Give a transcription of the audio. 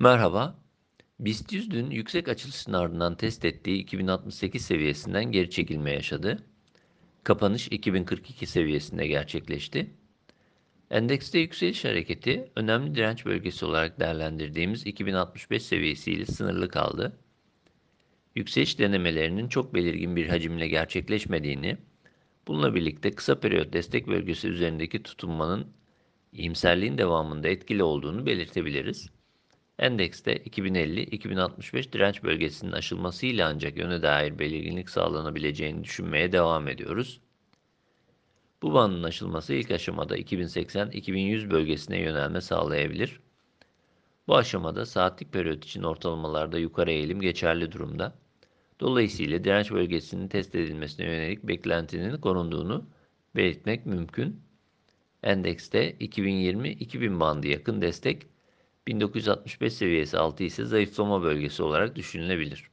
Merhaba. BIST 100 dün yüksek açılışın ardından test ettiği 2068 seviyesinden geri çekilme yaşadı. Kapanış 2042 seviyesinde gerçekleşti. Endekste yükseliş hareketi önemli direnç bölgesi olarak değerlendirdiğimiz 2065 seviyesiyle sınırlı kaldı. Yükseliş denemelerinin çok belirgin bir hacimle gerçekleşmediğini, bununla birlikte kısa periyot destek bölgesi üzerindeki tutunmanın iyimserliğin devamında etkili olduğunu belirtebiliriz. Endekste 2050-2065 direnç bölgesinin aşılmasıyla ancak yöne dair belirginlik sağlanabileceğini düşünmeye devam ediyoruz. Bu bandın aşılması ilk aşamada 2080-2100 bölgesine yönelme sağlayabilir. Bu aşamada saatlik periyot için ortalamalarda yukarı eğilim geçerli durumda. Dolayısıyla direnç bölgesinin test edilmesine yönelik beklentinin korunduğunu belirtmek mümkün. Endekste 2020-2000 bandı yakın destek 1965 seviyesi altı ise zayıflama bölgesi olarak düşünülebilir.